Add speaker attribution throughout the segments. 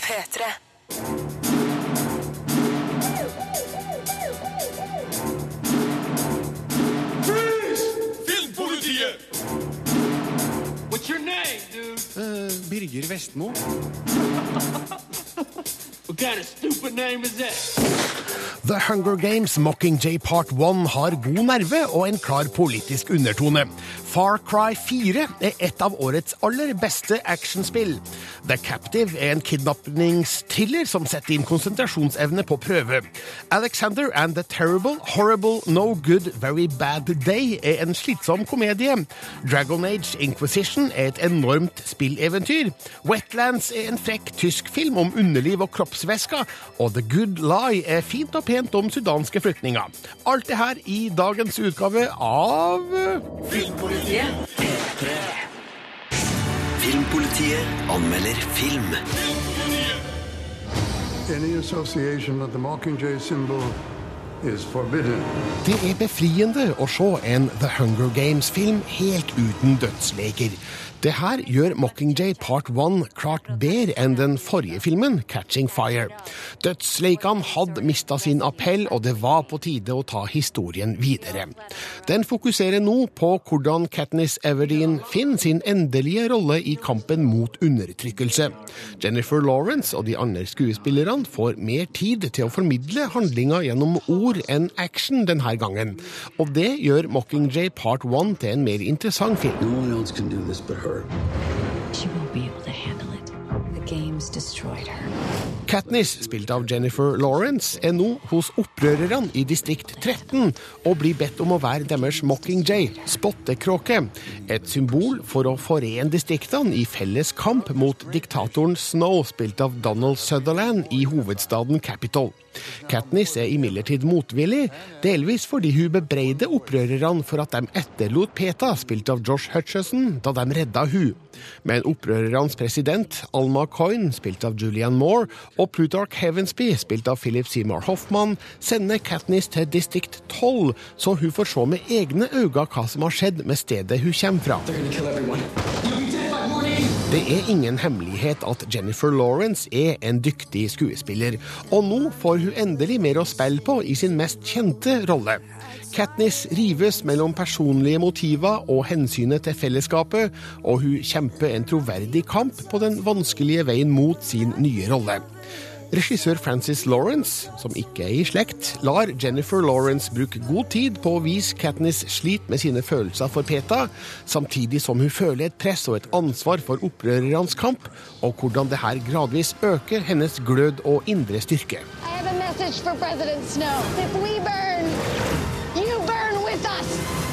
Speaker 1: P3.
Speaker 2: Filmpolitiet!
Speaker 3: What's your name, dude?
Speaker 4: Birger Vestmo.
Speaker 3: What kind of stupid name is that?
Speaker 5: The Hunger Games Mockingjay Part 1 har god nerve og en klar politisk undertone. Far Cry 4 er et av årets aller beste actionspill. The Captive er en kidnappingsthriller som setter inn konsentrasjonsevne på prøve. Alexander and the Terrible, Horrible, No Good, Very Bad Day er en slitsom komedie. Dragon Age Inquisition er et enormt spilleventyr. Wetlands er en frekk tysk film om underliv og kroppsvæsker. Og The Good Lie er fint og pent om sudanske flyktninger. Alt det her i dagens utgave av
Speaker 1: Filmpolitiet.
Speaker 6: Filmpolitiet anmelder film.
Speaker 7: Any association with the Mockingjay symbol.
Speaker 5: Det er befriende å se en The Hunger Games-film helt uten dødsleker. Det her gjør Mockingjay Part 1 klart bedre enn den forrige filmen, Catching Fire. Dødsleikene hadde mista sin appell, og det var på tide å ta historien videre. Den fokuserer nå på hvordan Katniss Everdeen finner sin endelige rolle i kampen mot undertrykkelse. Jennifer Lawrence og de andre skuespillerne får mer tid til å formidle handlinga gjennom ord enn action denne gangen. Og det gjør Mockingjay Part 1 til en mer interessant film.
Speaker 6: No one else can do this but her.
Speaker 8: She won't be able to handle it. The games destroyed her.
Speaker 5: Katniss, spilt av Jennifer Lawrence, er nå hos opprørerne i distrikt 13 og blir bedt om å være deres Mockingjay, spottekråke. Et symbol for å forene distriktene i felles kamp mot diktatoren Snow, spilt av Donald Sutherland i hovedstaden Capitol. Katniss er imidlertid motvillig, delvis fordi hun bebreider opprørerne for at de etterlot Peta, spilt av Josh Hutcherson, da de redda hun. Men opprørernes president, Alma Coyne, spilt av Julianne Moore, og Plutarch Heavensby, spilt av Philip Seymour Hoffman, sender Katniss til distrikt 12, så hun får se med egne øyne hva som har skjedd med stedet hun kommer fra. Det er ingen hemmelighet at Jennifer Lawrence er en dyktig skuespiller, og nå får hun endelig mer å spille på i sin mest kjente rolle. Katniss rives mellom personlige motiver og hensynet til fellesskapet, og hun kjemper en troverdig kamp på den vanskelige veien mot sin nye rolle. Regissør Francis Lawrence, som ikke er i slekt, lar Jennifer Lawrence bruke god tid på å vise Katniss slit med sine følelser for Peta, samtidig som hun føler et press og et ansvar for opprørernes kamp, og hvordan det her gradvis øker hennes glød og indre styrke.
Speaker 9: I have a message for President Snow. If we burn, you burn with us.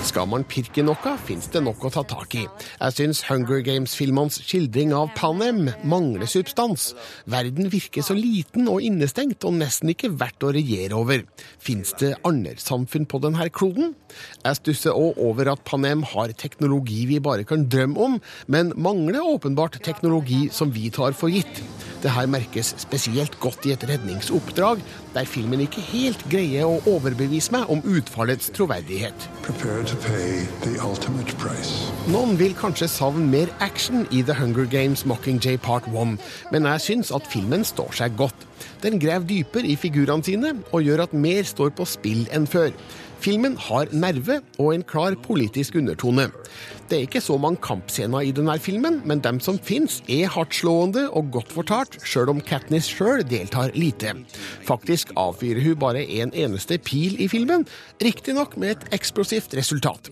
Speaker 5: Skal man pirke noe, fins det nok å ta tak i. Jeg syns Hunger Games-filmenes skildring av Panem mangler substans. Verden virker så liten og innestengt og nesten ikke verdt å regjere over. Fins det andre samfunn på denne kloden? Jeg stusser òg over at Panem har teknologi vi bare kan drømme om, men mangler åpenbart teknologi som vi tar for gitt. Det her merkes spesielt godt i et redningsoppdrag, der filmen ikke helt greier å overbevise meg om utfallets troverdighet.
Speaker 7: Prepare
Speaker 5: Noen vil kanskje savne mer action i The Hunger Games Mockingjay Part 1, men jeg syns at filmen står seg godt. Den graver dypere i figurene sine og gjør at mer står på spill enn før. Filmen har nerve og en klar politisk undertone. Det er ikke så mange kampscener i denne filmen, men dem som fins, er hardtslående og godt fortalt, sjøl om Katniss sjøl deltar lite. Faktisk avfyrer hun bare en eneste pil i filmen, riktignok med et eksplosivt resultat.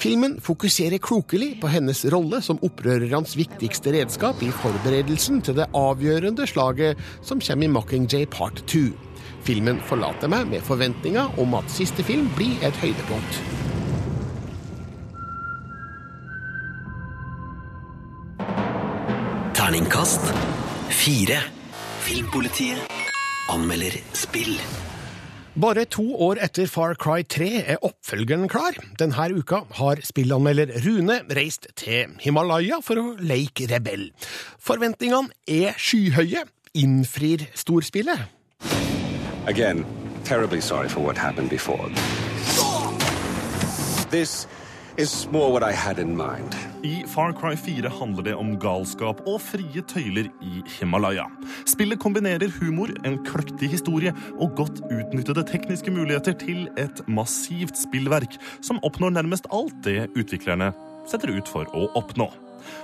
Speaker 5: Filmen fokuserer klokelig på hennes rolle som opprørernes viktigste redskap i forberedelsen til det avgjørende slaget som kommer i Mockingjay Part 2. Filmen forlater meg med forventninger om at siste film blir et høydepunkt.
Speaker 6: Terningkast fire. Filmpolitiet anmelder spill.
Speaker 5: Bare to år etter Far Cry 3 er oppfølgeren klar. Denne uka har spillanmelder Rune reist til Himalaya for å leke rebell. Forventningene er skyhøye. Innfrir storspillet?
Speaker 10: Again, terribly sorry for what happened before. This is more what I had in mind.
Speaker 2: I Far Cry 4 handler det om galskap og frie tøyler i Himalaya. Spillet kombinerer humor, en kløktig historie og godt utnyttede tekniske muligheter til et massivt spillverk som oppnår nærmest alt det utviklerne setter ut for å oppnå.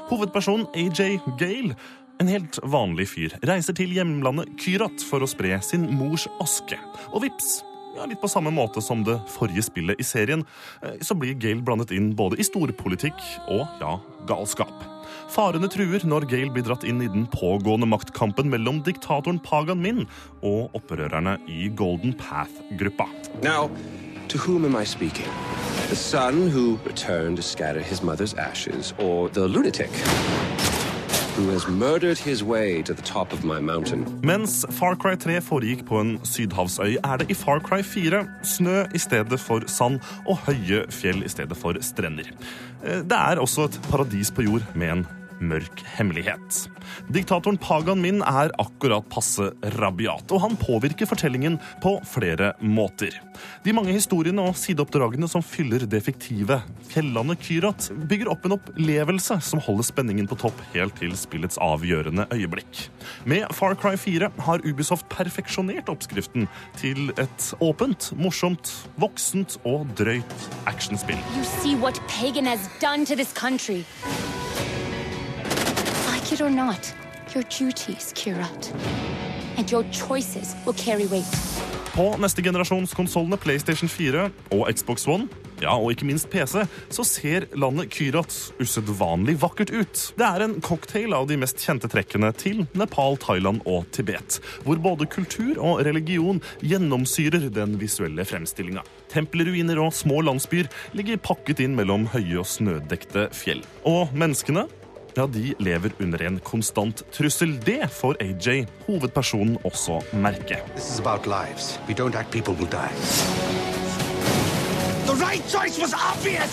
Speaker 2: Hovedpersonen AJ Gale, en helt vanlig fyr, reiser til hjemlandet Kyrat for å spre sin mors aske. Og vips, ja, litt på samme måte som det forrige spillet i serien, eh, så blir Gale blandet inn både i storpolitikk og, ja, galskap. Farene truer når Gale blir dratt inn i den pågående maktkampen mellom diktatoren Pagan Min og opprørerne i Golden Path-gruppa.
Speaker 4: Now, to whom am I speaking? The son who returned to scatter his mother's ashes, or the lunatic
Speaker 2: Mens Far Cry 3 foregikk på en sydhavsøy, er det i Far Cry 4 snø i stedet for sand og høye fjell i stedet for strender. Eh, Det er også et paradis på jord med en mørk hemmelighet. Diktatoren Pagan Min er akkurat passe rabiat, og han påvirker fortellingen på flere måter. De mange historiene og sideoppdragene som fyller det fiktive fjellandet Kyrat, bygger opp en opplevelse som holder spenningen på topp helt til spillets avgjørende øyeblikk. Med Far Cry 4 har Ubisoft perfeksjonert oppskriften til et åpent, morsomt, voksent og drøyt actionspill.
Speaker 11: You see what Pagan has done to this country. Like it or not, your duties, Kirat. And your choices will carry weight.
Speaker 2: På neste generasjons konsollene PlayStation 4 og Xbox One, ja, og ikke minst PC, så ser landet Kyrat usedvanlig vakkert ut. Det er en cocktail av de mest kjente trekkene til Nepal, Thailand og Tibet, hvor både kultur og religion gjennomsyrer den visuelle fremstillinga. Tempelruiner og små landsbyer ligger pakket inn mellom høye og snødekte fjell. Og menneskene? Ja, De lever under en konstant trussel. Det får AJ, hovedpersonen, også merke.
Speaker 12: This is about lives. We don't act, people will die.
Speaker 3: The right choice was obvious!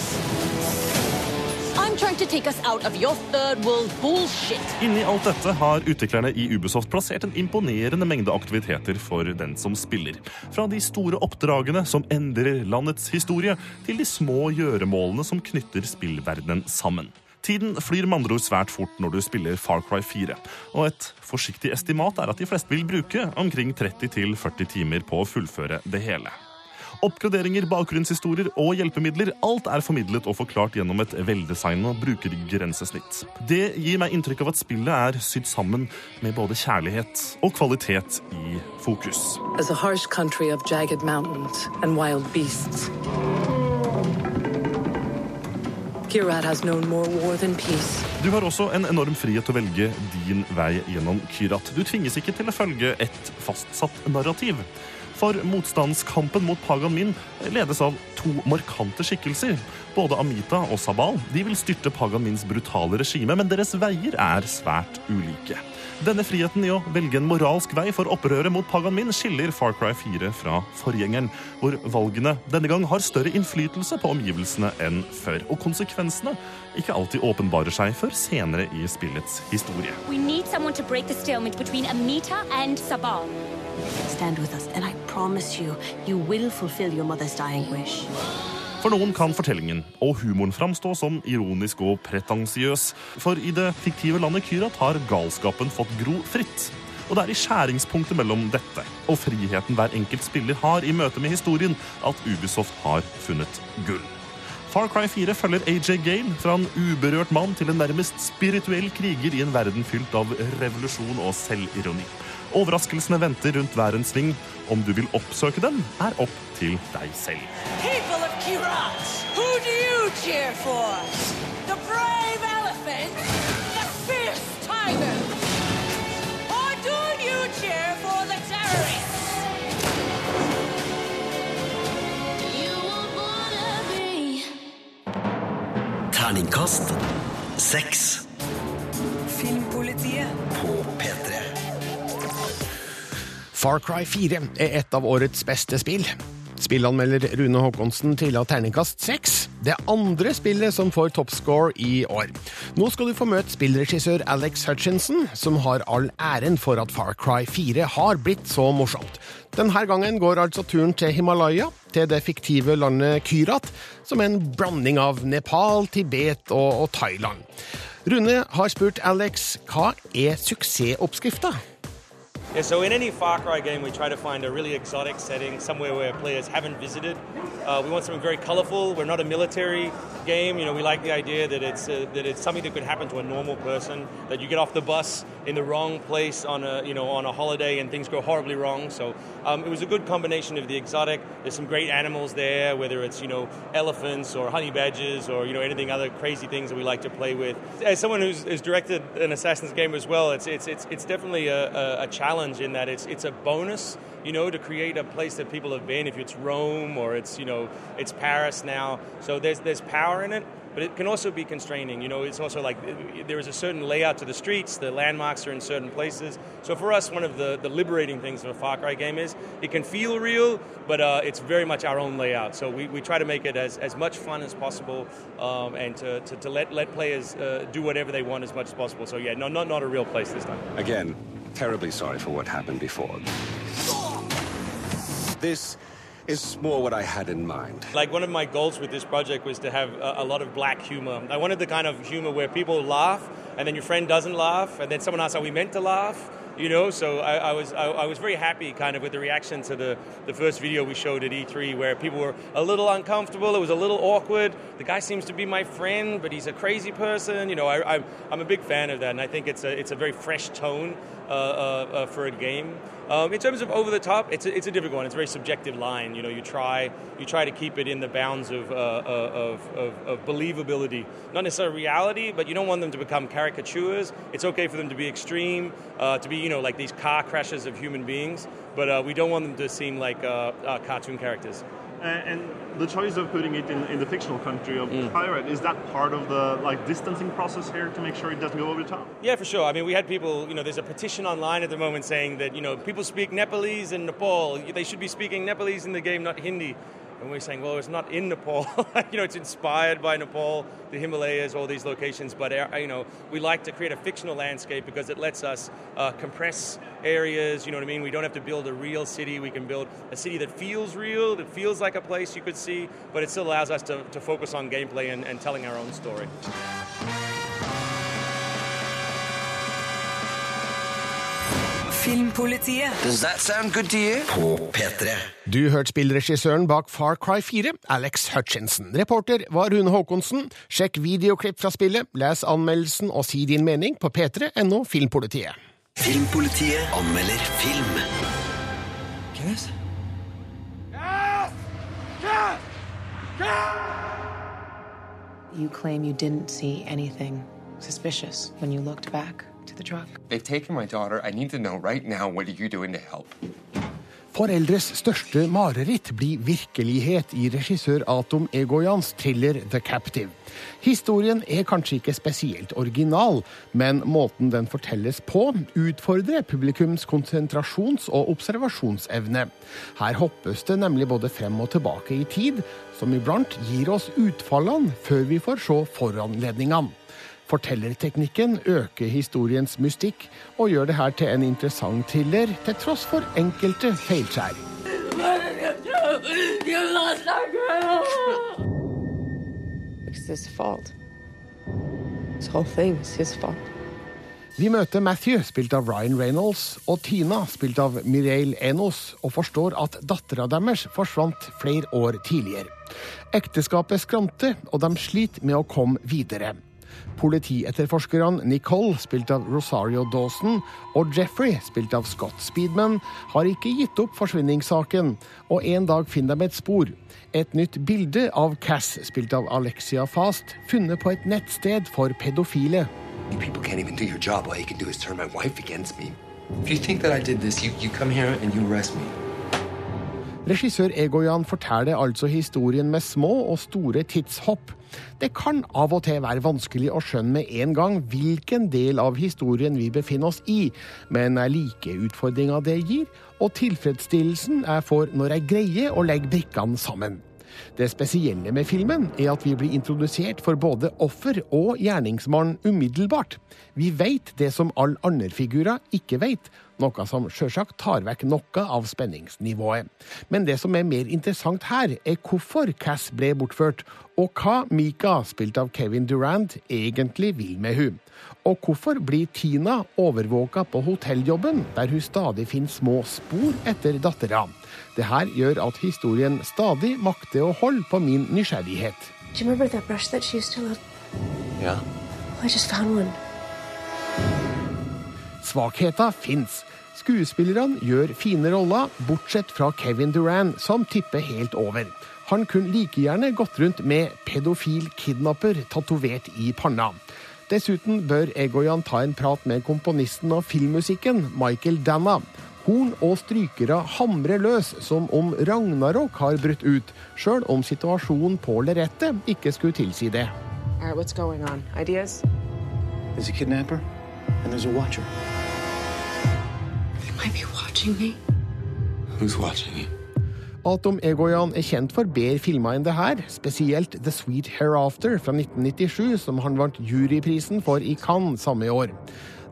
Speaker 11: I'm trying to take us out of your third world bullshit.
Speaker 2: Inni alt dette har utviklerne i Ubisoft plassert en imponerende mengde aktiviteter for den som spiller. Fra de store oppdragene som endrer landets historie, til de små gjøremålene som knytter spillverdenen sammen. Tiden flyr med andre ord svært fort når du spiller Far Cry 4, og et forsiktig estimat er at de fleste vil bruke omkring 30-40 timer på å fullføre det hele. Oppgraderinger, bakgrunnshistorier og hjelpemidler, alt er formidlet og forklart gjennom et veldesignet brukergrensesnitt. Det gir meg inntrykk av at spillet er sydd sammen med både kjærlighet og kvalitet i fokus.
Speaker 13: As a harsh country of jagged mountains and wild beasts. Kirat has known more war than peace.
Speaker 2: Du har også en enorm frihet til å velge din vei gjennom Kyrat. Du tvinges ikke til å følge et fastsatt narrativ. For motstandskampen mot Pagan Min ledes av to markante skikkelser. Både Amita og Sabal de vil styrte Pagan Mins brutale regime, men deres veier er svært ulike. Denne friheten i å velge en moralsk vei for opprøret mot Pagan Min skiller Far Cry 4 fra forgjengeren, hvor valgene denne gang har større innflytelse på omgivelsene enn før. Og konsekvensene ikke alltid åpenbarer seg før senere i spillets historie.
Speaker 11: We need someone to break the stalemate between Amita and Sabal.
Speaker 14: Stand with us, and I promise you, you will fulfill your mother's dying wish.
Speaker 2: For noen kan fortellingen og humoren framstå som ironisk og pretensiøs. For i det fiktive landet Kyrat har galskapen fått gro fritt. Og det er i skjæringspunktet mellom dette og friheten hver enkelt spiller har i møte med historien, at Ubisoft har funnet gull. Far Cry 4 følger AJ Gale fra en uberørt mann til en nærmest spirituell kriger i en verden fylt av revolusjon og selvironi. Overraskelsene venter rundt hver en sving. Om du vil oppsøke dem, er opp til deg selv.
Speaker 15: People of Kirat, who do you cheer for? The brave elephant? The fierce tiger? Or do you cheer for the terrorists?
Speaker 6: Terningkast seks
Speaker 5: Far Cry 4 er et av årets beste spill. Spillanmelder Rune Håkonsen trilla terningkast seks. Det andre spillet som får toppscore i år. Nå skal du få møte spillregissør Alex Hutchinson, som har all æren for at Far Cry 4 har blitt så morsomt. Denne gangen går altså turen til Himalaya, til det fiktive landet Kyrat, som er en blanding av Nepal, Tibet og, og Thailand. Rune har spurt Alex hva er suksessoppskrifta?
Speaker 16: Yeah, so in any Far Cry game, we try to find a really exotic setting, somewhere where players haven't visited. Uh, we want something very colorful. We're not a military game. You know, we like the idea that it's uh, that it's something that could happen to a normal person. That you get off the bus in the wrong place on a you know on a holiday and things go horribly wrong. So um, it was a good combination of the exotic. There's some great animals there, whether it's you know elephants or honey badgers or you know anything other crazy things that we like to play with. As someone who's, who's directed an Assassin's game as well, it's it's it's it's definitely a, a, a challenge in that it's it's a bonus, you know, to create a place that people have been. If it's Rome or it's you know it's Paris now, so there's there's power in it. But it can also be constraining. You know, it's also like there is a certain layout to the streets. The landmarks are in certain places. So for us, one of the, the liberating things of a Far Cry game is it can feel real, but uh, it's very much our own layout. So we, we try to make it as, as much fun as possible um, and to, to, to, let, let players uh, do whatever they want as much as possible. So yeah, no, not, not a real place this time.
Speaker 10: Again, terribly sorry for what happened before. This is more what I had in mind.
Speaker 16: Like one of my goals with this project was to have a, a, lot of black humor. I wanted the kind of humor where people laugh and then your friend doesn't laugh and then someone asks, are we meant to laugh? You know, so I, I was I, I, was very happy kind of with the reaction to the, the first video we showed at E3 where people were a little uncomfortable, it was a little awkward. The guy seems to be my friend, but he's a crazy person. You know, I, I, I'm a big fan of that and I think it's a, it's a very fresh tone for a game. Um, in terms of over the top, it's a, it's a difficult one. It's a very subjective line. You know, you try you try to keep it in the bounds of, uh, of, of, of, believability, not necessarily reality, but you don't want them to become caricatures. It's okay for them to be extreme, uh, to be you know like these car crashes of human beings, but uh, we don't want them to seem like cartoon characters.
Speaker 2: And the choice of putting it in, in the fictional country of mm. pirate is that part of the like distancing process here to make sure it doesn't go over the top?
Speaker 16: Yeah for sure. I mean we had people you know there's a petition online at the moment saying that you know people speak nepalese in nepal. They should be speaking nepalese in the game not hindi and we're saying, well, it's not in Nepal. you know, it's inspired by Nepal, the Himalayas, all these locations. But uh, you know, we like to create a fictional landscape because it lets us uh, compress areas. You know what I mean? We don't have to build a real city. We can build a city that feels real, that feels like a place you could see, but it still allows us to, to focus on gameplay and, and telling our own story.
Speaker 1: Filmpolitiet.
Speaker 6: Does that sound good to you? På P3.
Speaker 5: Du hørte spillregissøren bak Far Cry 4, Alex Hutchinson. Reporter var Rune Haakonsen. Sjekk videoklipp fra spillet, les anmeldelsen og si din mening på p3.no Filmpolitiet.
Speaker 6: Filmpolitiet anmelder film.
Speaker 3: Kenneth? Yes! Yes! Yes!
Speaker 17: You claim you didn't see anything suspicious when you looked back to the truck.
Speaker 18: They've taken my daughter. I need to know right now what are you doing to help?
Speaker 5: Foreldres største mareritt blir virkelighet i regissør Atom Egoyans thriller The Captive. Historien er kanskje ikke spesielt original, men måten den fortelles på, utfordrer publikums konsentrasjons- og observasjonsevne. Her hoppes det nemlig både frem og tilbake i tid, som iblant gir oss utfallene før vi får se foranledningene. Fortellerteknikken øker historiens mystikk og gjør det her til en interessant thriller, til tross for enkelte feilskjær. Vi møter Matthew, spilt av Ryan Reynolds, og Tina, spilt av Mireille Enos, og forstår at dattera deres forsvant flere år tidligere. Ekteskapet skranter, og de sliter med å komme videre. Politietterforskerne Nicole, spilt av Rosario Dawson, og Jeffrey, spilt av Scott Speedman, har ikke gitt opp forsvinningssaken, og en dag finner de et spor. Et nytt bilde av Cass, spilt av Alexia Fast, funnet på et nettsted for pedofile.
Speaker 12: People can't even do your job. All you can do is turn my wife against me. If you think that I did this, you, you come here and you arrest me.
Speaker 5: Regissør Egoyan forteller altså historien med små og store tidshopp. Det kan av og til være vanskelig å skjønne med en gang hvilken del av historien vi befinner oss i, men jeg liker utfordringa det gir, og tilfredsstillelsen jeg får når jeg greier å legge brikkene sammen. Det spesielle med filmen er at vi blir introdusert for både offer og gjerningsmann umiddelbart. Vi veit det som alle andre figurer ikke veit, noe som sjølsagt tar vekk noe av spenningsnivået. Men det som er mer interessant her, er hvorfor Cass ble bortført, og hva Mika, spilt av Kevin Durant, egentlig vil med hun. Og hvorfor blir Tina overvåka på hotelljobben, der hun stadig finner små spor etter dattera? Det her gjør at historien stadig makter å holde på min nysgjerrighet.
Speaker 14: Do you remember that brush that she used to love?
Speaker 12: Yeah.
Speaker 14: I just found one.
Speaker 5: Svakheter fins. Skuespillerne gjør fine roller, bortsett fra Kevin Duran, som tipper helt over. Han kunne like gjerne gått rundt med pedofil kidnapper tatovert i panna. Dessuten bør Egoyan ta en prat med komponisten av filmmusikken, Michael Danna. Horn og strykere hamrer løs som om Ragnarok har brutt ut, sjøl om situasjonen på lerretet ikke skulle tilsi det.
Speaker 17: All right, what's going on? Ideas?
Speaker 12: There's a kidnapper, and there's a watcher.
Speaker 14: They might be watching me.
Speaker 12: Who's watching you?
Speaker 5: Alt Egoyan er kjent for bedre filmer enn det her, spesielt The Sweet Hereafter fra 1997, som han vant juryprisen for i Cannes samme år.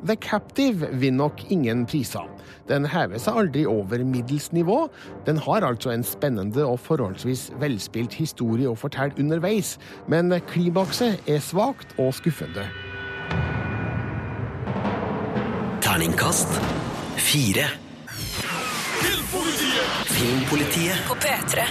Speaker 5: The Captive vinner nok ingen priser. Den hever seg aldri over middels nivå. Den har altså en spennende og forholdsvis velspilt historie å fortelle underveis, men klimakset er svakt og skuffende.
Speaker 6: Terningkast fire. Filmpolitiet
Speaker 1: På P3.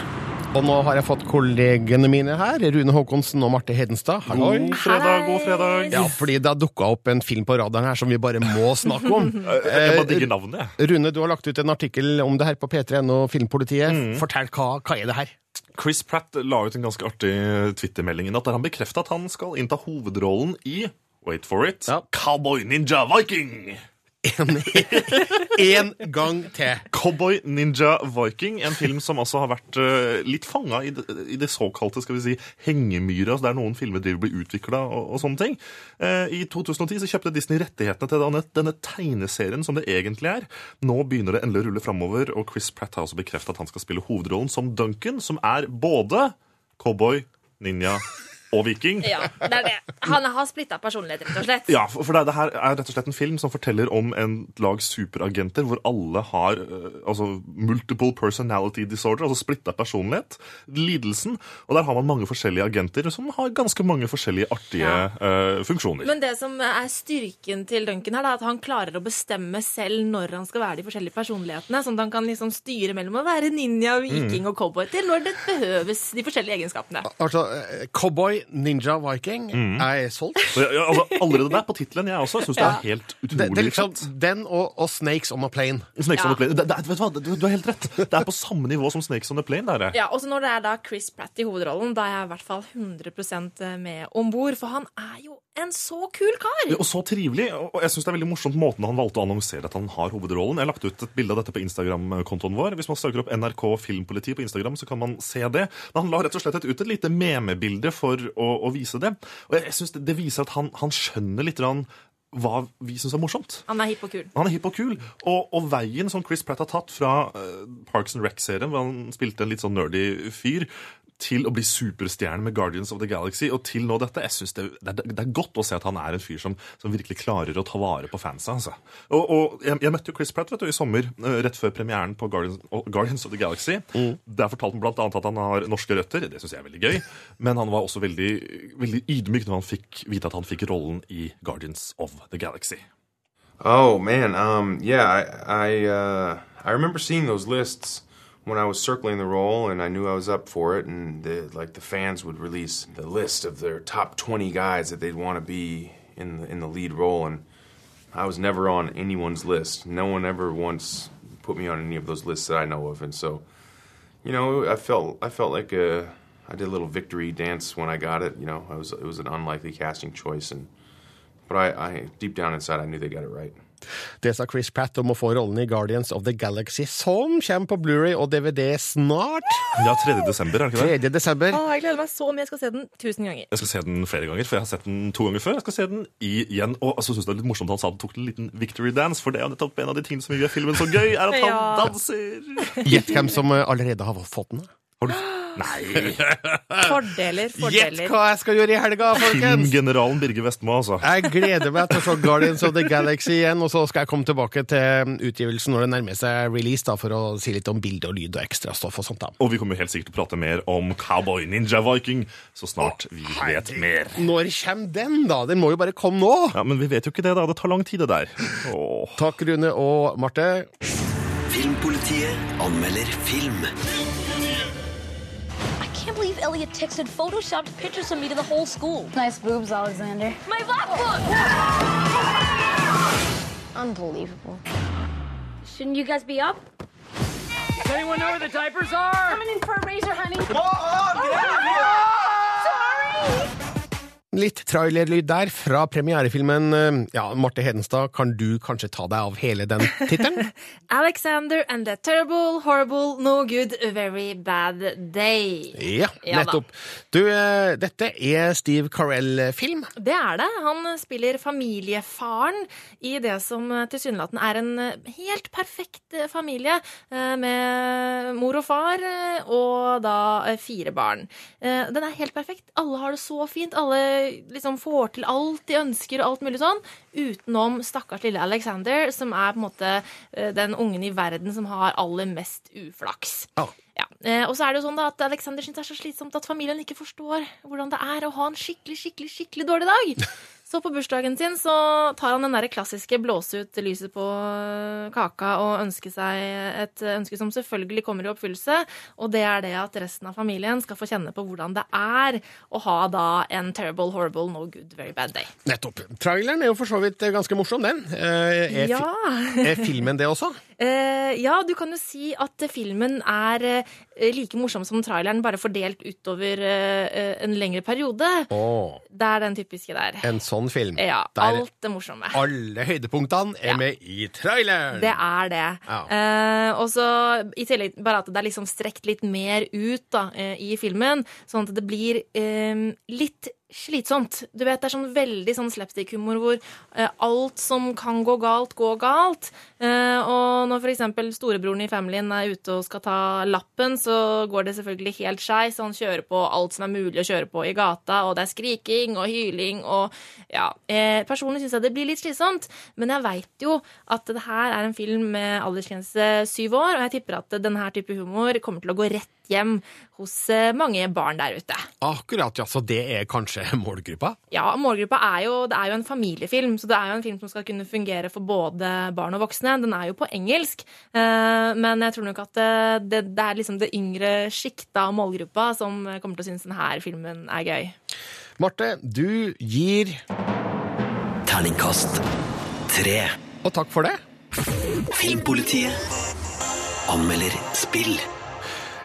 Speaker 5: Og nå har jeg fått kollegene mine her, Rune Håkonsen og Marte Hedenstad. Hallo.
Speaker 2: God fredag, god fredag.
Speaker 5: Ja, fordi det har dukka opp en film på radaren her som vi bare må snakke om.
Speaker 2: Jeg bare digger navnet, jeg.
Speaker 5: Rune, du har lagt ut en artikkel om det her på P3.no Filmpolitiet.
Speaker 2: Mm.
Speaker 5: Fortell, hva, hva er det her?
Speaker 2: Chris Pratt la ut en ganske artig Twitter-melding i natt der han bekrefta at han skal innta hovedrollen i Wait for it Cowboy Ninja Viking.
Speaker 5: En gang til.
Speaker 2: Cowboy Ninja Viking, en film som altså har vært eh, litt fanga i, i det såkalte skal vi si, hengemyra, altså der noen filmer driver blir utvikla og, og sånne ting. Eh, I 2010 så kjøpte Disney rettighetene til denne, denne tegneserien som det egentlig er. Nå begynner det endelig å rulle framover, og Chris Pratt har også bekrefta at han skal spille hovedrollen som Duncan, som er både cowboy, ninja og viking.
Speaker 19: Ja, det er det. Han har splitta personlighet, rett og slett.
Speaker 2: Ja, for det, det her er rett og slett en film som forteller om en lag superagenter hvor alle har eh, altså multiple personality disorder, altså splitta personlighet, lidelsen. Og der har man mange forskjellige agenter som har ganske mange forskjellige artige eh, funksjoner.
Speaker 19: Men det som er styrken til Duncan her, er at han klarer å bestemme selv når han skal være de forskjellige personlighetene. Sånn at han kan liksom styre mellom å være ninja, viking
Speaker 5: Mm.
Speaker 19: og cowboy til når det behøves de forskjellige egenskapene.
Speaker 5: Altså, eh, Ninja, Viking. mm. er solgt.
Speaker 2: Ja, altså, allerede der på tittelen jeg også syns det er helt utrolig
Speaker 5: det det liksom den og, og Snakes on a Plane.
Speaker 2: Snakes on the Plane. Det, det, vet du, hva, du, du har helt rett. Det er på samme nivå som Snakes on the Plane. Der,
Speaker 19: Ja, også når det er da Chris Pratt i hovedrollen, da er jeg i hvert fall 100% med om bord. For han er jo en så kul kar!
Speaker 2: Og så trivelig. Og jeg synes det er veldig morsomt måten han valgte å annonsere at han har hovedrollen. Jeg har lagt ut et bilde av dette på Instagram-kontoen vår. Hvis man søker opp NRK Filmpoliti på Instagram, så kan man se det. Men han la rett og slett ut et lite memebilde for å, å vise det. Og jeg, syns det, det viser at han, han skjønner litt hva vi syns er morsomt.
Speaker 19: Han er hipp og kul.
Speaker 2: Han er hipp og kul. Og, og veien som Chris Pratt har tatt fra uh, Parks and Rec-serien, hvor han spilte en litt sånn nerdy fyr, til å bli superstjerne med Guardians of the Galaxy, og til nå dette. Jeg synes det, det, det er godt å se at han er en fyr som, som virkelig klarer å ta vare på fansa. Altså. Og, og jeg, jeg møtte jo Chris Pratt vet du, i sommer, eh, rett før premieren på Guardians, Guardians of the Galaxy. Der fortalte han annet at han har norske røtter. Det syns jeg er veldig gøy. Men han var også veldig, veldig ydmyk når han fikk vite at han fikk rollen i Guardians of the Galaxy.
Speaker 20: Oh man, um, yeah, I I, uh, I remember seeing those lists when I was circling the role, and I knew I was up for it. And the, like the fans would release the list of their top twenty guys that they'd want to be in the, in the lead role, and I was never on anyone's list. No one ever once put me on any of those lists that I know of, and so, you know, I felt I felt like a, I did a little victory dance when I got it. You know, I was it was an unlikely casting choice, and but I, I deep down inside I knew they got it right.
Speaker 5: Det sa Chris Pratt om å få rollen i Guardians of the Galaxy, som kommer på Blu-ray og DVD snart.
Speaker 2: Ja, 3. desember, er det ikke det?
Speaker 5: 3. desember.
Speaker 19: Å, jeg gleder meg så mye. Jeg skal se den tusen ganger.
Speaker 2: Jeg skal se den flere ganger, for jeg har sett den to ganger før. Jeg skal se den igjen. Og så synes jeg det er litt morsomt at han sa han tok en liten victory dance, for det er jo nettopp en av de tingene som gjør filmen så gøy, er at han
Speaker 19: Ja.
Speaker 2: danser.
Speaker 5: Gjett hvem som eh, allerede har fått den.
Speaker 2: Har du Nei!
Speaker 19: Fordeler,
Speaker 5: Gjett hva jeg skal gjøre i helga, folkens!
Speaker 2: Filmgeneralen Birger Vestmo, altså.
Speaker 5: Jeg gleder meg til å se Guardians of the Galaxy igjen, og så skal jeg komme tilbake til utgivelsen når det nærmer seg release, da, for å si litt om bilde og lyd og ekstrastoff og sånt. da.
Speaker 2: Og vi kommer helt sikkert til å prate mer om Cowboy Ninja Viking så snart vi vet mer.
Speaker 5: Når kommer den, da? Den må jo bare komme nå!
Speaker 2: Ja, Men vi vet jo ikke det, da. Det tar lang tid, det der. Åh.
Speaker 5: Takk, Rune og Marte.
Speaker 6: Filmpolitiet anmelder film.
Speaker 11: I can't Elliot texted photoshopped pictures of me to the whole school.
Speaker 9: Nice boobs, Alexander.
Speaker 11: My black book!
Speaker 9: Unbelievable.
Speaker 11: Shouldn't you guys be up?
Speaker 3: Does anyone know where the diapers are?
Speaker 11: Coming in for a razor, honey.
Speaker 3: Come on, get out of here!
Speaker 11: Sorry!
Speaker 5: Litt trailerlyd der fra premierefilmen. eh, Ja, Marte Hedenstad, kan du kanskje ta deg av hele den tittelen?
Speaker 19: Alexander and the terrible, horrible, no good, very bad day.
Speaker 5: Ja, nettopp. Du, eh, dette er Steve Carell-film.
Speaker 19: Det er det. Han spiller familiefaren i det som tilsynelatende er en eh, helt perfekt eh, familie, eh, med mor og far eh, og da eh, fire barn. Eh, Den er helt perfekt. Alle har det så fint. Alle liksom får til alt de ønsker og alt mulig sånn, utenom stakkars lille Alexander, som er på en måte eh, den ungen i verden som har aller mest uflaks. Ja. Eh, og så er det jo sånn da at Alexander syns det er så slitsomt at familien ikke forstår hvordan det er å ha en skikkelig, skikkelig, skikkelig dårlig dag. Så på bursdagen sin så tar han den der klassiske blåse ut lyset på øh, kaka og ønske seg et ønske som selvfølgelig kommer i oppfyllelse, og det er det at resten av familien skal få kjenne på hvordan det er å ha da en terrible, horrible, no good, very bad day.
Speaker 5: Nettopp. Traileren er jo for så vidt ganske morsom, den. Eh, Er,
Speaker 19: Ja.
Speaker 5: er filmen det også?
Speaker 19: Eh, ja, du kan jo si at filmen er eh, like morsom som traileren, bare fordelt utover en lengre periode.
Speaker 5: Oh.
Speaker 19: Det er den typiske der.
Speaker 5: en sånn film.
Speaker 19: Ja, alt det morsomme.
Speaker 5: alle høydepunktene er med i traileren.
Speaker 19: Det er det.
Speaker 5: Ja.
Speaker 19: Eh, og så i tillegg bare at det er liksom strekt litt mer ut da, eh, i filmen, sånn at det blir eh, litt slitsomt. Du vet, Det er sånn veldig sånn slapstick-humor hvor eh, alt som kan gå galt, går galt. Eh, og når f.eks. storebroren i familien er ute og skal ta lappen, så går det selvfølgelig helt skeis. Han kjører på alt som er mulig å kjøre på i gata, og det er skriking og hyling og ja. Eh, personlig syns jeg det blir litt slitsomt, men jeg veit jo at det her er en film med aldersgrense syv år, og jeg tipper at denne type humor kommer til å gå rett hjem hos eh, mange barn der ute.
Speaker 5: Akkurat, ja. Så det er kanskje målgruppa?
Speaker 19: Ja, målgruppa er jo, det er jo en familiefilm, så det er jo en film som skal kunne fungere for både barn og voksne. Den er jo på engelsk, eh, men jeg tror nok at det, det, det er liksom det yngre sjiktet av målgruppa som kommer til å synes denne filmen er gøy.
Speaker 5: Marte, du gir
Speaker 6: Terningkast tre.
Speaker 5: Og takk for det.
Speaker 6: Filmpolitiet anmelder spill.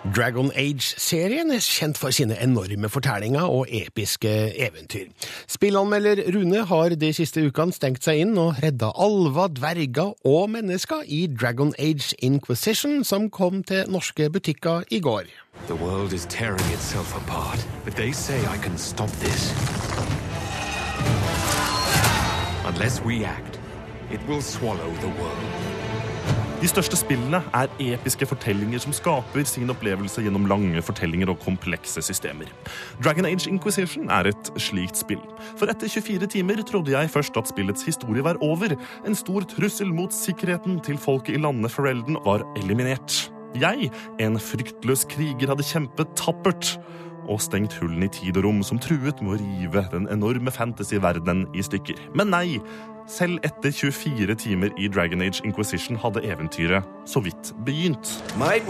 Speaker 5: Dragon Age-serien er kjent for sine enorme fortellinger og episke eventyr. Spillanmelder Rune har de siste ukene stengt seg inn og redda alver, dverger og mennesker i Dragon Age Inquisition, som kom til norske butikker i går.
Speaker 12: The world is tearing itself apart, but they say I can stop this. Unless we act, it will swallow the world.
Speaker 2: De største spillene er episke fortellinger som skaper sin opplevelse gjennom lange fortellinger og komplekse systemer. Dragon Age Inquisition er et slikt spill. For etter 24 timer trodde jeg først at spillets historie var over. En stor trussel mot sikkerheten til folket i landet Ferelden var eliminert. Jeg, en fryktløs kriger, hadde kjempet tappert og stengt hullene i tid og rom som truet med å rive den enorme fantasy-verdenen i stykker. Men nei, selv etter 24 timer i Dragon Age Inquisition hadde eventyret så vidt begynt.
Speaker 12: Might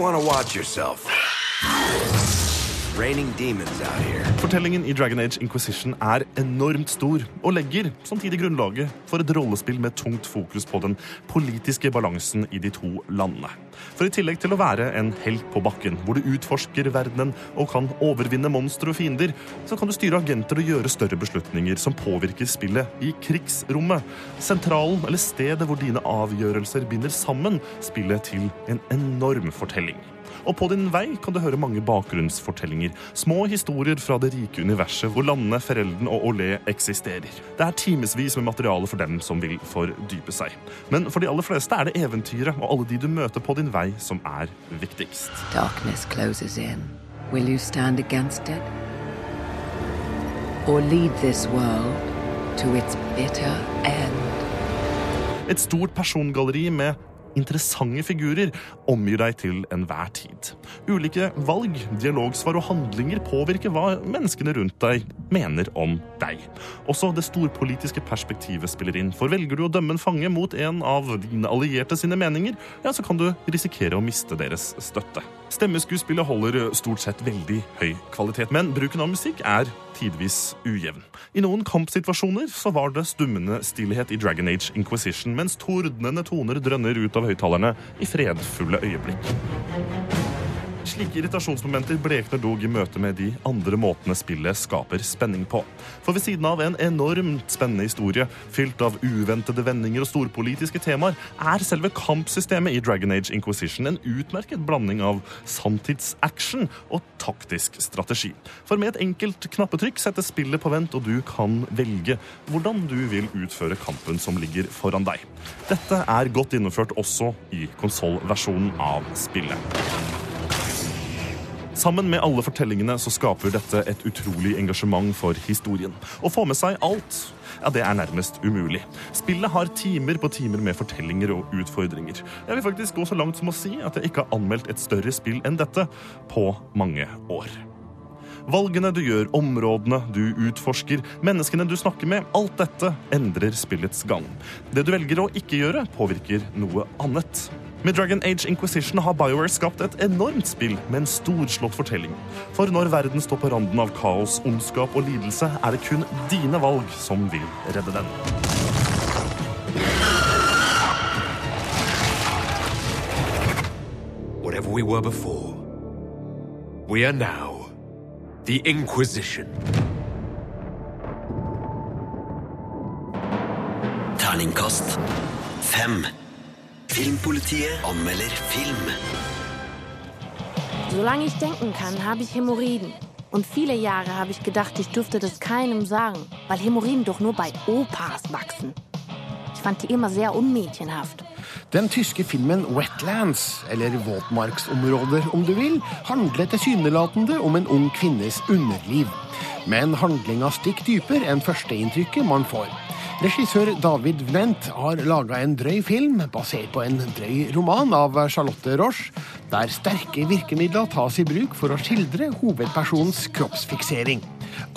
Speaker 2: Fortellingen i Dragon Age Inquisition er enormt stor, og legger samtidig grunnlaget for et rollespill med tungt fokus på den politiske balansen i de to landene. For i tillegg til å være en helt på bakken, hvor du utforsker verdenen og kan overvinne monstre og fiender, så kan du styre agenter og gjøre større beslutninger som påvirker spillet i krigsrommet. Sentralen, eller stedet hvor dine avgjørelser binder sammen spillet til en enorm fortelling. Og på din vei kan du høre mange bakgrunnsfortellinger. Små historier fra det rike universet hvor landene Ferelden og Olé eksisterer. Det er timevis med materiale for dem som vil fordype seg. Men for de aller fleste er det eventyret og alle de du møter på din vei, som er viktigst.
Speaker 8: Darkness closes in. Will you stand against it? Or lead this world to its bitter end?
Speaker 2: Et stort persongalleri med interessante figurer omgir deg til enhver tid. Ulike valg, dialogsvar og handlinger påvirker hva menneskene rundt deg mener om deg. Også det storpolitiske perspektivet spiller inn, for velger du å dømme en fange mot en av dine allierte sine meninger, ja, så kan du risikere å miste deres støtte. Stemmeskuespillet holder stort sett veldig høy kvalitet, men bruken av musikk er tidvis ujevn. I noen kampsituasjoner så var det stummende stillhet i Dragon Age Inquisition, mens tordnende toner drønner ut av høyttalerne i fredfulle øyeblikk. Slike irritasjonsmomenter blekner dog i møte med de andre måtene spillet skaper spenning på. For ved siden av en enormt spennende historie, fylt av uventede vendinger og storpolitiske temaer, er selve kampsystemet i Dragon Age Inquisition en utmerket blanding av sanntidsaction og taktisk strategi. For med et enkelt knappetrykk settes spillet på vent, og du kan velge hvordan du vil utføre kampen som ligger foran deg. Dette er godt innført også i konsollversjonen av spillet. Sammen med alle fortellingene så skaper dette et utrolig engasjement for historien. Å få med seg alt, ja, det er nærmest umulig. Spillet har timer på timer med fortellinger og utfordringer. Jeg vil faktisk gå så langt som å si at jeg ikke har anmeldt et større spill enn dette på mange år. Valgene du gjør, områdene du utforsker, menneskene du snakker med, alt dette endrer spillets gang. Det du velger å ikke gjøre, påvirker noe annet. Med Dragon Age Inquisition har BioWare skapt et enormt spill med en storslått fortelling. For når verden står på randen av kaos, ondskap og lidelse, er det kun dine valg som vil redde den.
Speaker 12: Whatever we were before, we are now the Inquisition.
Speaker 6: Terningkast fem. Filmpolitiet anmelder film.
Speaker 21: Solange ich denken kann, habe ich Hämorrhoiden. Und viele Jahre habe ich gedacht, ich dürfte das keinem sagen, weil Hämorrhoiden doch nur bei Opas wachsen. Ich fand die immer sehr unmädchenhaft.
Speaker 5: Den tyske filmen Wetlands, eller våtmarksområder om du vil, handler tilsynelatende om en ung kvinnes underliv. Men handlinga stikker dypere enn førsteinntrykket man får. Regissør David Vnent har laga en drøy film basert på en drøy roman av Charlotte Roche, der sterke virkemidler tas i bruk for å skildre hovedpersonens kroppsfiksering.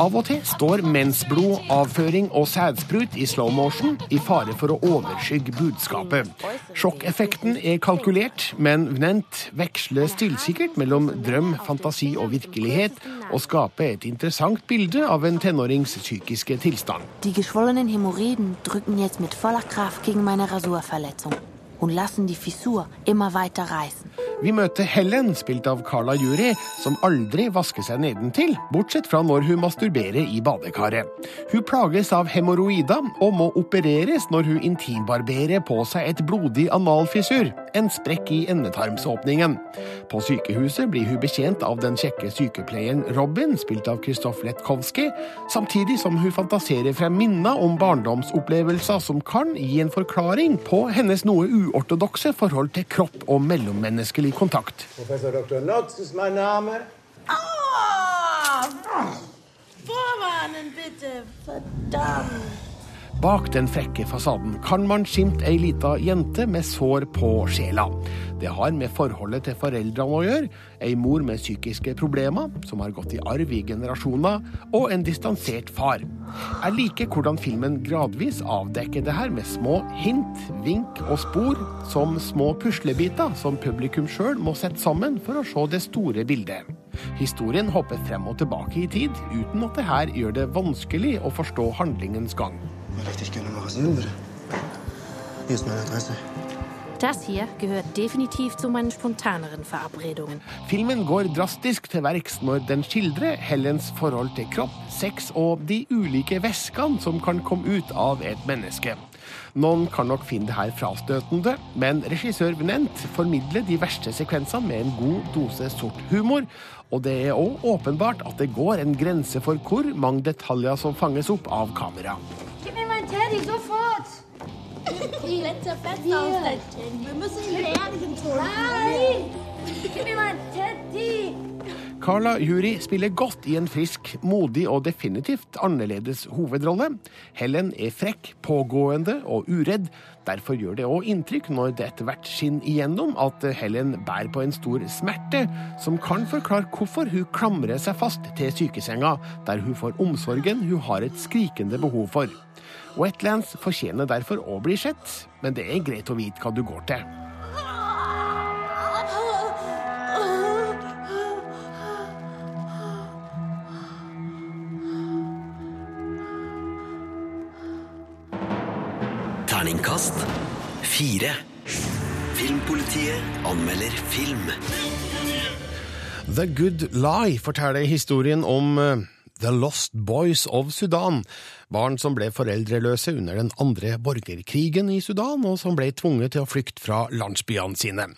Speaker 5: Av og til står mensblod, avføring og sædsprut i slow motion i fare for å overskygge budskapet. Sjokkeffekten er kalkulert, men Vnent veksler stillsikkert mellom drøm, fantasi og virkelighet, og skaper et interessant bilde av en tenårings psykiske tilstand.
Speaker 21: De geschwollenen Hämorrhoiden drücken jetzt mit Kraft gegen meine Rasurverletzung und lassen die Fissur immer weiter reißen.
Speaker 5: Vi møter Helen, spilt av Carla Juri, som aldri vasker seg nedentil, bortsett fra når hun masturberer i badekaret. Hun plages av hemoroider og må opereres når hun intimbarberer på seg et blodig analfissur, en sprekk i endetarmsåpningen. På sykehuset blir hun betjent av den kjekke sykepleieren Robin, spilt av Kristoff Letkowski, samtidig som hun fantaserer frem minner om barndomsopplevelser som kan gi en forklaring på hennes noe uortodokse forhold til kropp og mellommenneskelig kontakt.
Speaker 22: Professor Dr. Notz ist mein Name.
Speaker 15: Oh! Vorwarnen bitte. Verdammt.
Speaker 5: Bak den frekke fasaden kan man skimte ei lita jente med sår på sjela. Det har med forholdet til foreldrene å gjøre, ei mor med psykiske problemer, som har gått i arv i generasjoner, og en distansert far. Jeg liker hvordan filmen gradvis avdekker det her med små hint, vink og spor, som små puslebiter som publikum sjøl må sette sammen for å se det store bildet. Historien hopper frem og tilbake i tid, uten at det her gjør det vanskelig å forstå handlingens gang.
Speaker 23: Richtig gerne mal rasieren, bitte. Hier ist meine Adresse.
Speaker 21: Das hier gehört definitiv zu meinen spontaneren Verabredungen.
Speaker 5: Filmen går drastisk til verks når den skildrer Helens forhold til kropp, sex og de ulike væskene som kan komme ut av et menneske. Noen kan nok finne det her frastøtende, men regissør Venent formidler de verste sekvensene med en god dose sort humor, og det er òg åpenbart at det går en grense for hvor mange detaljer som fanges opp av kamera.
Speaker 9: Gib mir meinen Teddy, sofort! Letzter Festaussetzen. Wir müssen ihn beerdigen, Toni. Nein! Gib mir meinen Teddy!
Speaker 5: Carla Jury spiller godt i en frisk, modig og definitivt annerledes hovedrolle. Helen er frekk, pågående og uredd. Derfor gjør det òg inntrykk når det etter hvert skinner igjennom at Helen bærer på en stor smerte, som kan forklare hvorfor hun klamrer seg fast til sykesenga, der hun får omsorgen hun har et skrikende behov for. Wetlands fortjener derfor å bli sett, men det er greit å vite hva du går til.
Speaker 6: Terningkast fire. Filmpolitiet anmelder film.
Speaker 5: The Good Lie forteller historien om eh, The Lost Boys of Sudan, barn som ble foreldreløse under den andre borgerkrigen i Sudan, og som ble tvunget til å flykte fra landsbyene sine.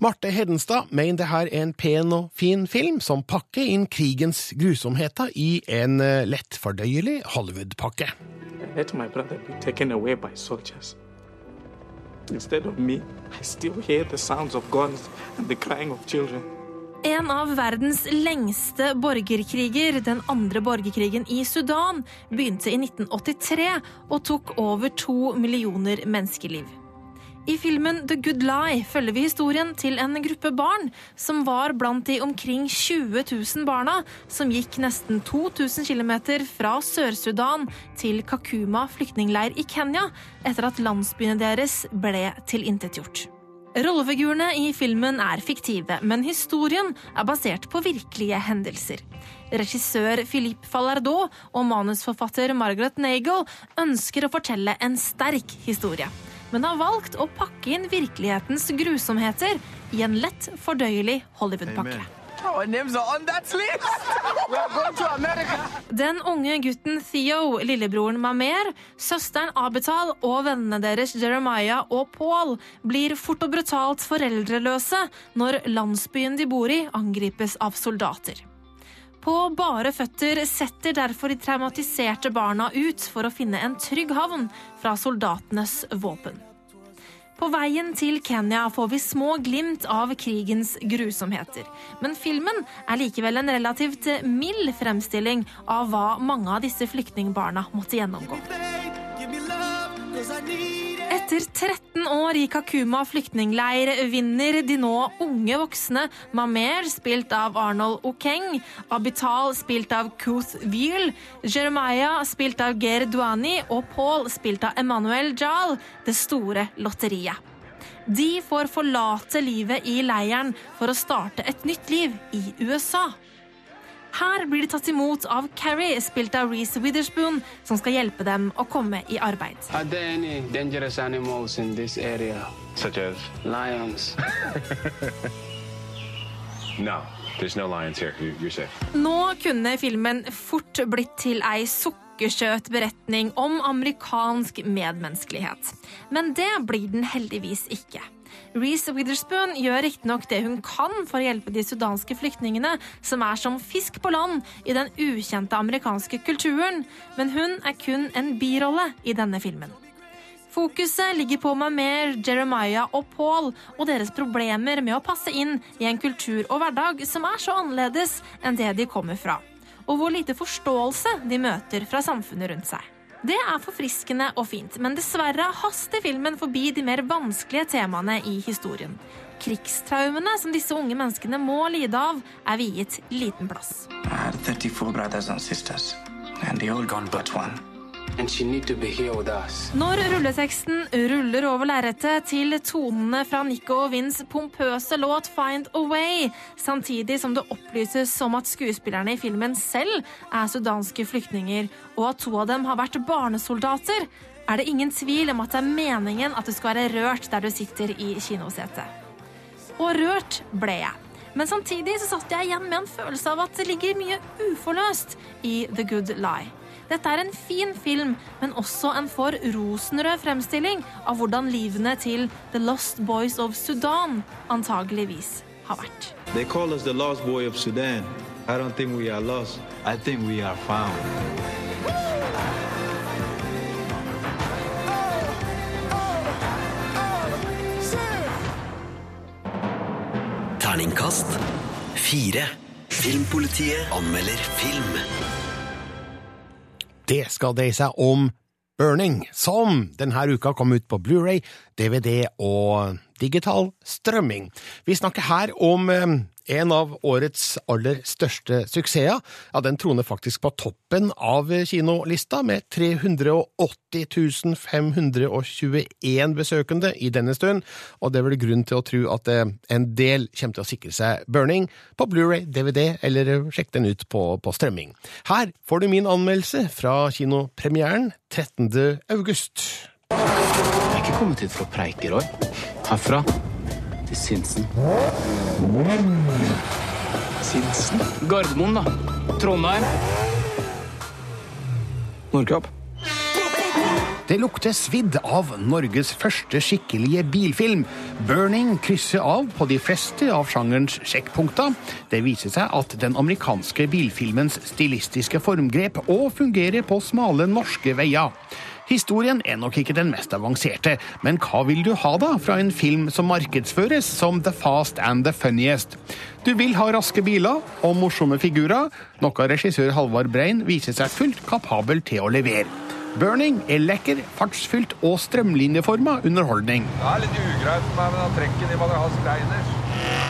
Speaker 5: Marte Hedenstad mener det her er en pen og fin film som pakker inn krigens grusomheter i en eh, lettfordøyelig Hollywood-pakke.
Speaker 24: let my brother be taken away by soldiers.
Speaker 19: En av verdens lengste borgerkriger, den andre borgerkrigen i Sudan, begynte i 1983 og tok over to millioner menneskeliv. I filmen The Good Lie følger vi historien til en gruppe barn som var blant de omkring 20 000 barna som gikk nesten 2000 km fra Sør-Sudan til Kakuma flyktningleir i Kenya etter at landsbyene deres ble tilintetgjort. Rollefigurene i filmen er fiktive, men historien er basert på virkelige hendelser. Regissør Philippe Fallardot og manusforfatter Margaret Nagel ønsker å fortelle en sterk historie, men har valgt å pakke inn virkelighetens grusomheter i en lett fordøyelig Hollywood-pakke.
Speaker 3: America.
Speaker 19: Den unge gutten Theo, lillebroren Mamer, søsteren Abital og vennene deres Jeremiah og Paul blir fort og brutalt foreldreløse når landsbyen de bor i, angripes av soldater. På bare føtter setter derfor de traumatiserte barna ut for å finne en trygg havn fra soldatenes våpen. På veien til Kenya får vi små glimt av krigens grusomheter. Men filmen er likevel en relativt mild fremstilling av hva mange av disse flyktningbarna måtte gjennomgå. Etter 13 år i Kakuma flyktningleir vinner de nå unge voksne Mamer, spilt av Arnold Okeng, Abital, spilt av Kuth Wiel, Jeremiah, spilt av Ger Duani, og Paul, spilt av Emmanuel Jal, det store lotteriet. De får forlate livet i leiren for å starte et nytt liv i USA. Her blir de tatt imot av Carrie, spilt av Reece Witherspoon, som skal hjelpe dem å komme i arbeid.
Speaker 25: Are there any dangerous animals in this area?
Speaker 10: Such as?
Speaker 25: Lions.
Speaker 10: No, no lions here. You- You're safe.
Speaker 19: Nå kunne filmen fort blitt til ei sukkersøt beretning om amerikansk medmenneskelighet. Men det blir den heldigvis ikke. Reece Witherspoon gjør riktignok det hun kan for å hjelpe de sudanske flyktningene, som er som fisk på land i den ukjente amerikanske kulturen, men hun er kun en birolle i denne filmen. Fokuset ligger på Mamer, Jeremiah og Paul og deres problemer med å passe inn i en kultur og hverdag som er så annerledes enn det de kommer fra, og hvor lite forståelse de møter fra samfunnet rundt seg. Det er forfriskende og fint, men dessverre haster filmen forbi de mer vanskelige temaene i historien. Krigstraumene som disse unge menneskene må lide av, er viet liten plass.
Speaker 25: I had 34 brothers and sisters, and they all gone but one.
Speaker 19: Når rulleteksten ruller over lerretet til tonene fra Nico og Vins pompøse låt 'Find a Way', samtidig som det opplyses om at skuespillerne i filmen selv er sudanske flyktninger, og at to av dem har vært barnesoldater, er det ingen tvil om at det er meningen at du skal være rørt der du sitter i kinosetet. Og rørt ble jeg. Men samtidig så satt jeg igjen med en følelse av at det ligger mye uforløst i The Good Lie. Dette er en fin film, men også en for rosenrød fremstilling av hvordan livene til The Lost Boys of Sudan antageligvis har vært.
Speaker 26: They call us the lost boy of Sudan. I don't think we are lost. I think we are found.
Speaker 6: Terningkast fire. Filmpolitiet anmelder film.
Speaker 27: Det skal dreie seg om Burning, som denne uka kom ut på Blu-ray, DVD og digital strømming. Vi snakker her om eh, en av årets aller største suksesser. Ja, den troner faktisk på toppen av kinolista, med 380 521 besøkende i denne stund, og det er vel grunn til å tro at eh, en del kommer til å sikre seg Burning på Blu-ray, DVD, eller sjekk den ut på, på strømming. Her får du min anmeldelse fra kinopremieren 13. august.
Speaker 12: Jeg er ikke kommet hit for å preike, Roy. Herfra til Sinsen. Sinsen? Gardermoen, da. Trondheim. Nordkapp.
Speaker 27: Det lukter svidd av Norges første skikkelige bilfilm. Burning krysser av på de fleste av sjangerens sjekkpunkter. Det viser seg at den amerikanske bilfilmens stilistiske formgrep òg fungerer på smale norske veier. Historien er nok ikke den mest avanserte, men hva vil du ha da fra en film som markedsføres som The Fast and the Funniest? Du vil ha raske biler og morsomme figurer, noe regissør Halvard Brein viser seg fullt kapabel til å levere. Burning er lekker, fartsfylt og strømlinjeforma underholdning.
Speaker 28: Det er litt ugreit med den trekken i Bagajas Greiners.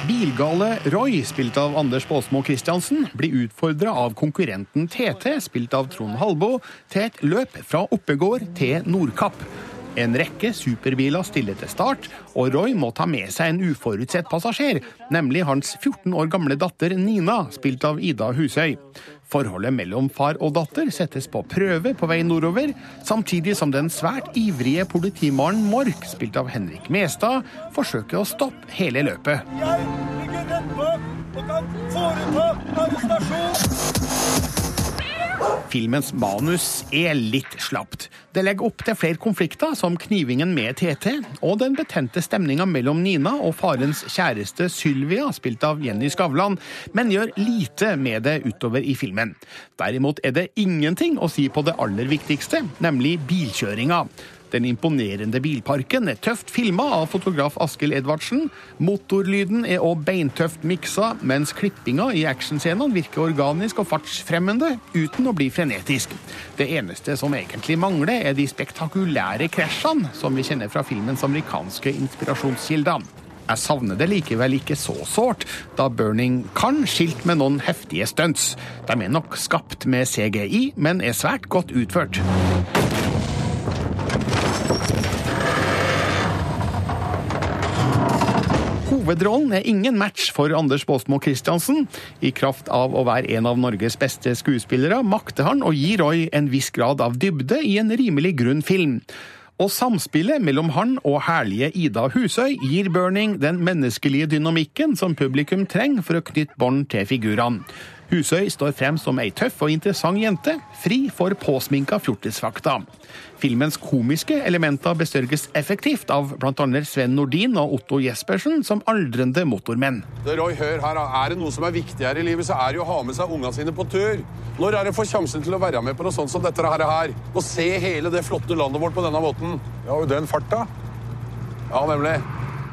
Speaker 27: Bilgale Roy, spilt av Anders Baasmo Christiansen, blir utfordra av konkurrenten TT, spilt av Trond Halbo, til et løp fra Oppegård til Nordkapp. En rekke superbiler stiller til start, og Roy må ta med seg en uforutsett passasjer, nemlig hans 14 år gamle datter Nina, spilt av Ida Husøy. Forholdet mellom far og datter settes på prøve på vei nordover, samtidig som den svært ivrige politimannen Mork, spilt av Henrik Mestad, forsøker å stoppe hele løpet.
Speaker 29: Jeg ligger rett bak og kan foreta arrestasjon.
Speaker 27: Filmens manus er litt slapt. Det legger opp til flere konflikter, som knivingen med TT, og den betente stemninga mellom Nina og farens kjæreste Sylvia, spilt av Jenny Skavlan, men gjør lite med det utover i filmen. Derimot er det ingenting å si på det aller viktigste, nemlig bilkjøringa. Den imponerende bilparken er tøft filma av fotograf Askild Edvardsen. Motorlyden er òg beintøft miksa, mens klippinga i actionscenene virker organisk og fartsfremmende, uten å bli frenetisk. Det eneste som egentlig mangler, er de spektakulære krasjene som vi kjenner fra filmens amerikanske inspirasjonskilder. Jeg savner det likevel ikke så sårt, da Burning kan skilt med noen heftige stunts. De er nok skapt med CGI, men er svært godt utført. Hovedrollen er ingen match for Anders Baasmo Christiansen. I kraft av å være en av Norges beste skuespillere makter han å gi Roy en viss grad av dybde i en rimelig grunn film. Og samspillet mellom han og herlige Ida Husøy gir Burning den menneskelige dynamikken som publikum trenger for å knytte bånd til figurene. Husøy står frem som ei tøff og interessant jente, fri for påsminka fjortisfakta. Filmens komiske elementer besørges effektivt av bl.a. Sven Nordin og Otto Jespersen som aldrende motormenn.
Speaker 30: Det Roy, hør her. Er det noe som er viktigere i livet, så er det jo å ha med seg unga sine på tur. Når er det får sjansen til å være med på noe sånt som dette her? her? Og se hele det flotte landet vårt på denne måten.
Speaker 31: Ja, og den farta.
Speaker 30: Ja, nemlig.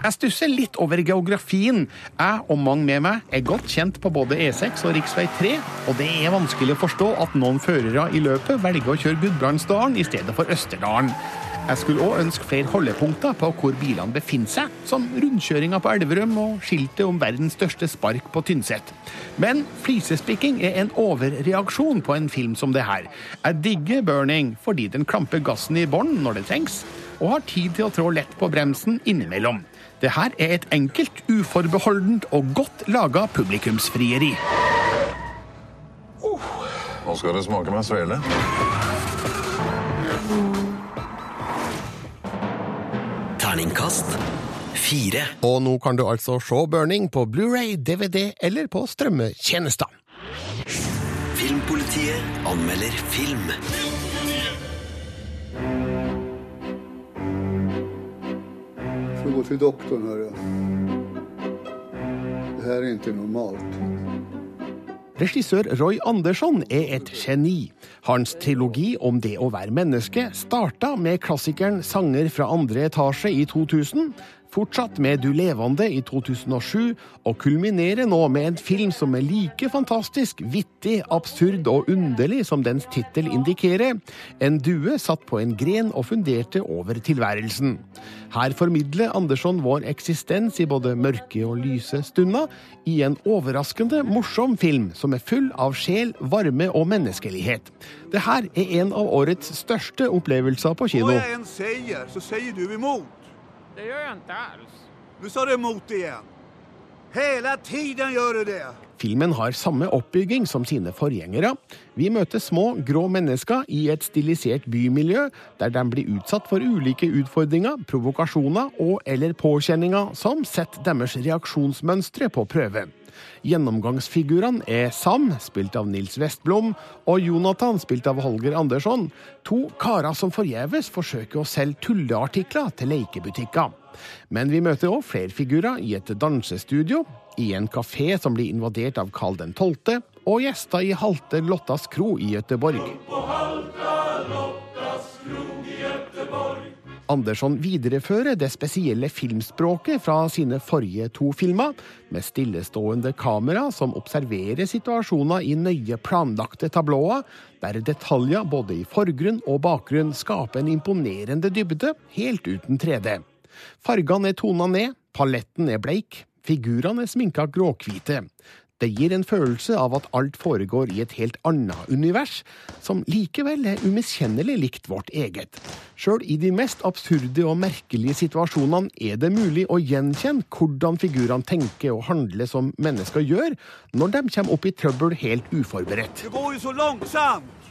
Speaker 5: Jeg stusser litt over geografien. Jeg og mange med meg er godt kjent på både E6 og rv. 3, og det er vanskelig å forstå at noen førere i løpet velger å kjøre Gudbrandsdalen i stedet for Østerdalen. Jeg skulle òg ønske flere holdepunkter på hvor bilene befinner seg, som rundkjøringa på Elverum og skiltet om verdens største spark på Tynset. Men flisespikking er en overreaksjon på en film som det her. Jeg digger Burning fordi den klamper gassen i bånn når det trengs, og har tid til å trå lett på bremsen innimellom. Det her er et enkelt, uforbeholdent og godt laga publikumsfrieri.
Speaker 32: Nå skal det smake meg svele.
Speaker 6: Terningkast fire.
Speaker 5: Og nå kan du altså se Burning på Blu-ray, DVD eller på strømmetjenester.
Speaker 6: Filmpolitiet anmelder film.
Speaker 33: Får gå till doktorn, hörru. Det här är inte normalt.
Speaker 5: Regissør Roy Andersson er et geni. Hans trilogi om det å være menneske starta med klassikeren 'Sanger fra andre etasje' i 2000, fortsatt med 'Du levende' i 2007, og kulminerer nå med en film som er like fantastisk, vittig, absurd og underlig som dens tittel indikerer. En due satt på en gren og funderte over tilværelsen. Her formidler Andersson vår eksistens i både mørke og lyse stunder, i en overraskende morsom film som er full av sjel, varme og menneskelighet. Det her er en av årets største opplevelser på kino.
Speaker 27: Når jeg en sier, så sier du emot.
Speaker 21: Det gör jag inte alls.
Speaker 27: Nu sa du emot igen. Hele tiden gjør du det.
Speaker 5: Filmen har samme oppbygging som sine forgjengere. Vi møter små, grå mennesker i et stilisert bymiljø, der de blir utsatt for ulike utfordringer, provokasjoner og eller påkjenninger som setter deres reaksjonsmønstre på prøve. Gjennomgangsfigurene er Sam, spilt av Nils Vestblom, og Jonathan, spilt av Holger Andersson. To karer som forgjeves forsøker å selge tulleartikler til lekebutikker. Men vi møter òg flere figurer i et dansestudio, i en kafé som blir invadert av Karl 12., og gjester i Halte Lottas kro i Gøteborg. Andersson viderefører det spesielle filmspråket fra sine forrige to filmer, med stillestående kamera som observerer situasjoner i nøye planlagte tablåer, der detaljer både i forgrunn og bakgrunn skaper en imponerende dybde, helt uten 3D. Fargene er tona ned, paletten er bleik, figurene er sminka gråhvite. Det gir en følelse av at alt foregår i et helt annet univers, som likevel er umiskjennelig likt vårt eget. Sjøl i de mest absurde og merkelige situasjonene er det mulig å gjenkjenne hvordan figurene tenker og handler som mennesker gjør, når de kommer opp i trøbbel helt uforberedt.
Speaker 27: Det går jo så långsamt.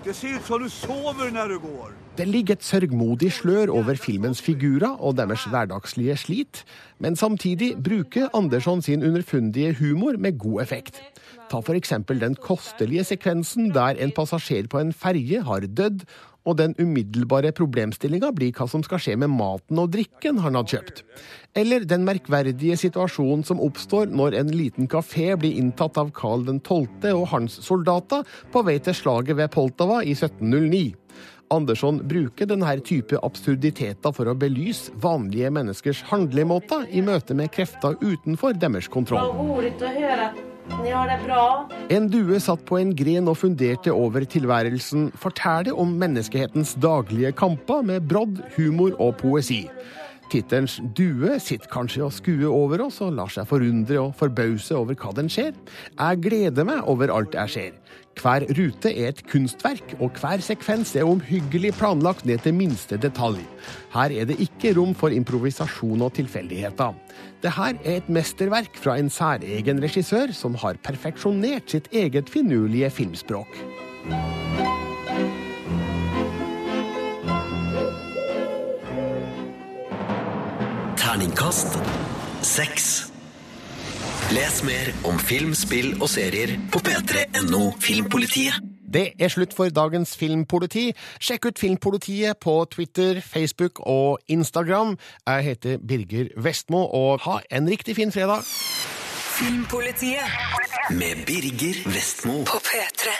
Speaker 27: Det ser ut som du sover når du går.
Speaker 5: Det ligger et sørgmodig slør over filmens figurer og deres hverdagslige slit, men samtidig bruker Andersson sin underfundige humor med god effekt. Ta eksempel den kostelige sekvensen der en passasjer på en ferge har dødd, og den umiddelbare problemstillinga blir hva som skal skje med maten og drikken han hadde kjøpt. Eller den merkverdige situasjonen som oppstår når en liten kafé blir inntatt av Karl 12. og hans soldater på vei til slaget ved Poltava i 1709. Andersson bruker denne type absurditeter for å belyse vanlige menneskers handlemåter i møte med krefter utenfor deres kontroll.
Speaker 21: höra att ni har det bra.
Speaker 5: En due satt på en gren og funderte over tilværelsen, forteller om menneskehetens daglige kamper med brodd, humor og poesi. Tittelens Due sitter kanskje og skuer over oss og lar seg forundre og forbause over hva den ser. Jeg gleder meg over alt jeg ser. Hver rute er et kunstverk, og hver sekvens er omhyggelig planlagt ned til minste detalj. Her er det ikke rom for improvisasjon og tilfeldigheter. Det her er et mesterverk fra en særegen regissør som har perfeksjonert sitt eget finurlige filmspråk.
Speaker 6: Terningkast seks. Les mer om film, spill og serier på p3.no Filmpolitiet.
Speaker 5: Det er slutt for dagens Filmpoliti. Sjekk ut Filmpolitiet på Twitter, Facebook og Instagram. Jeg heter Birger Vestmo, og ha en riktig fin fredag.
Speaker 6: Filmpolitiet med Birger Vestmo på P3.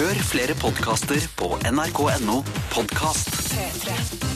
Speaker 6: Hør flere podkaster på nrk.no podkast.
Speaker 15: P3.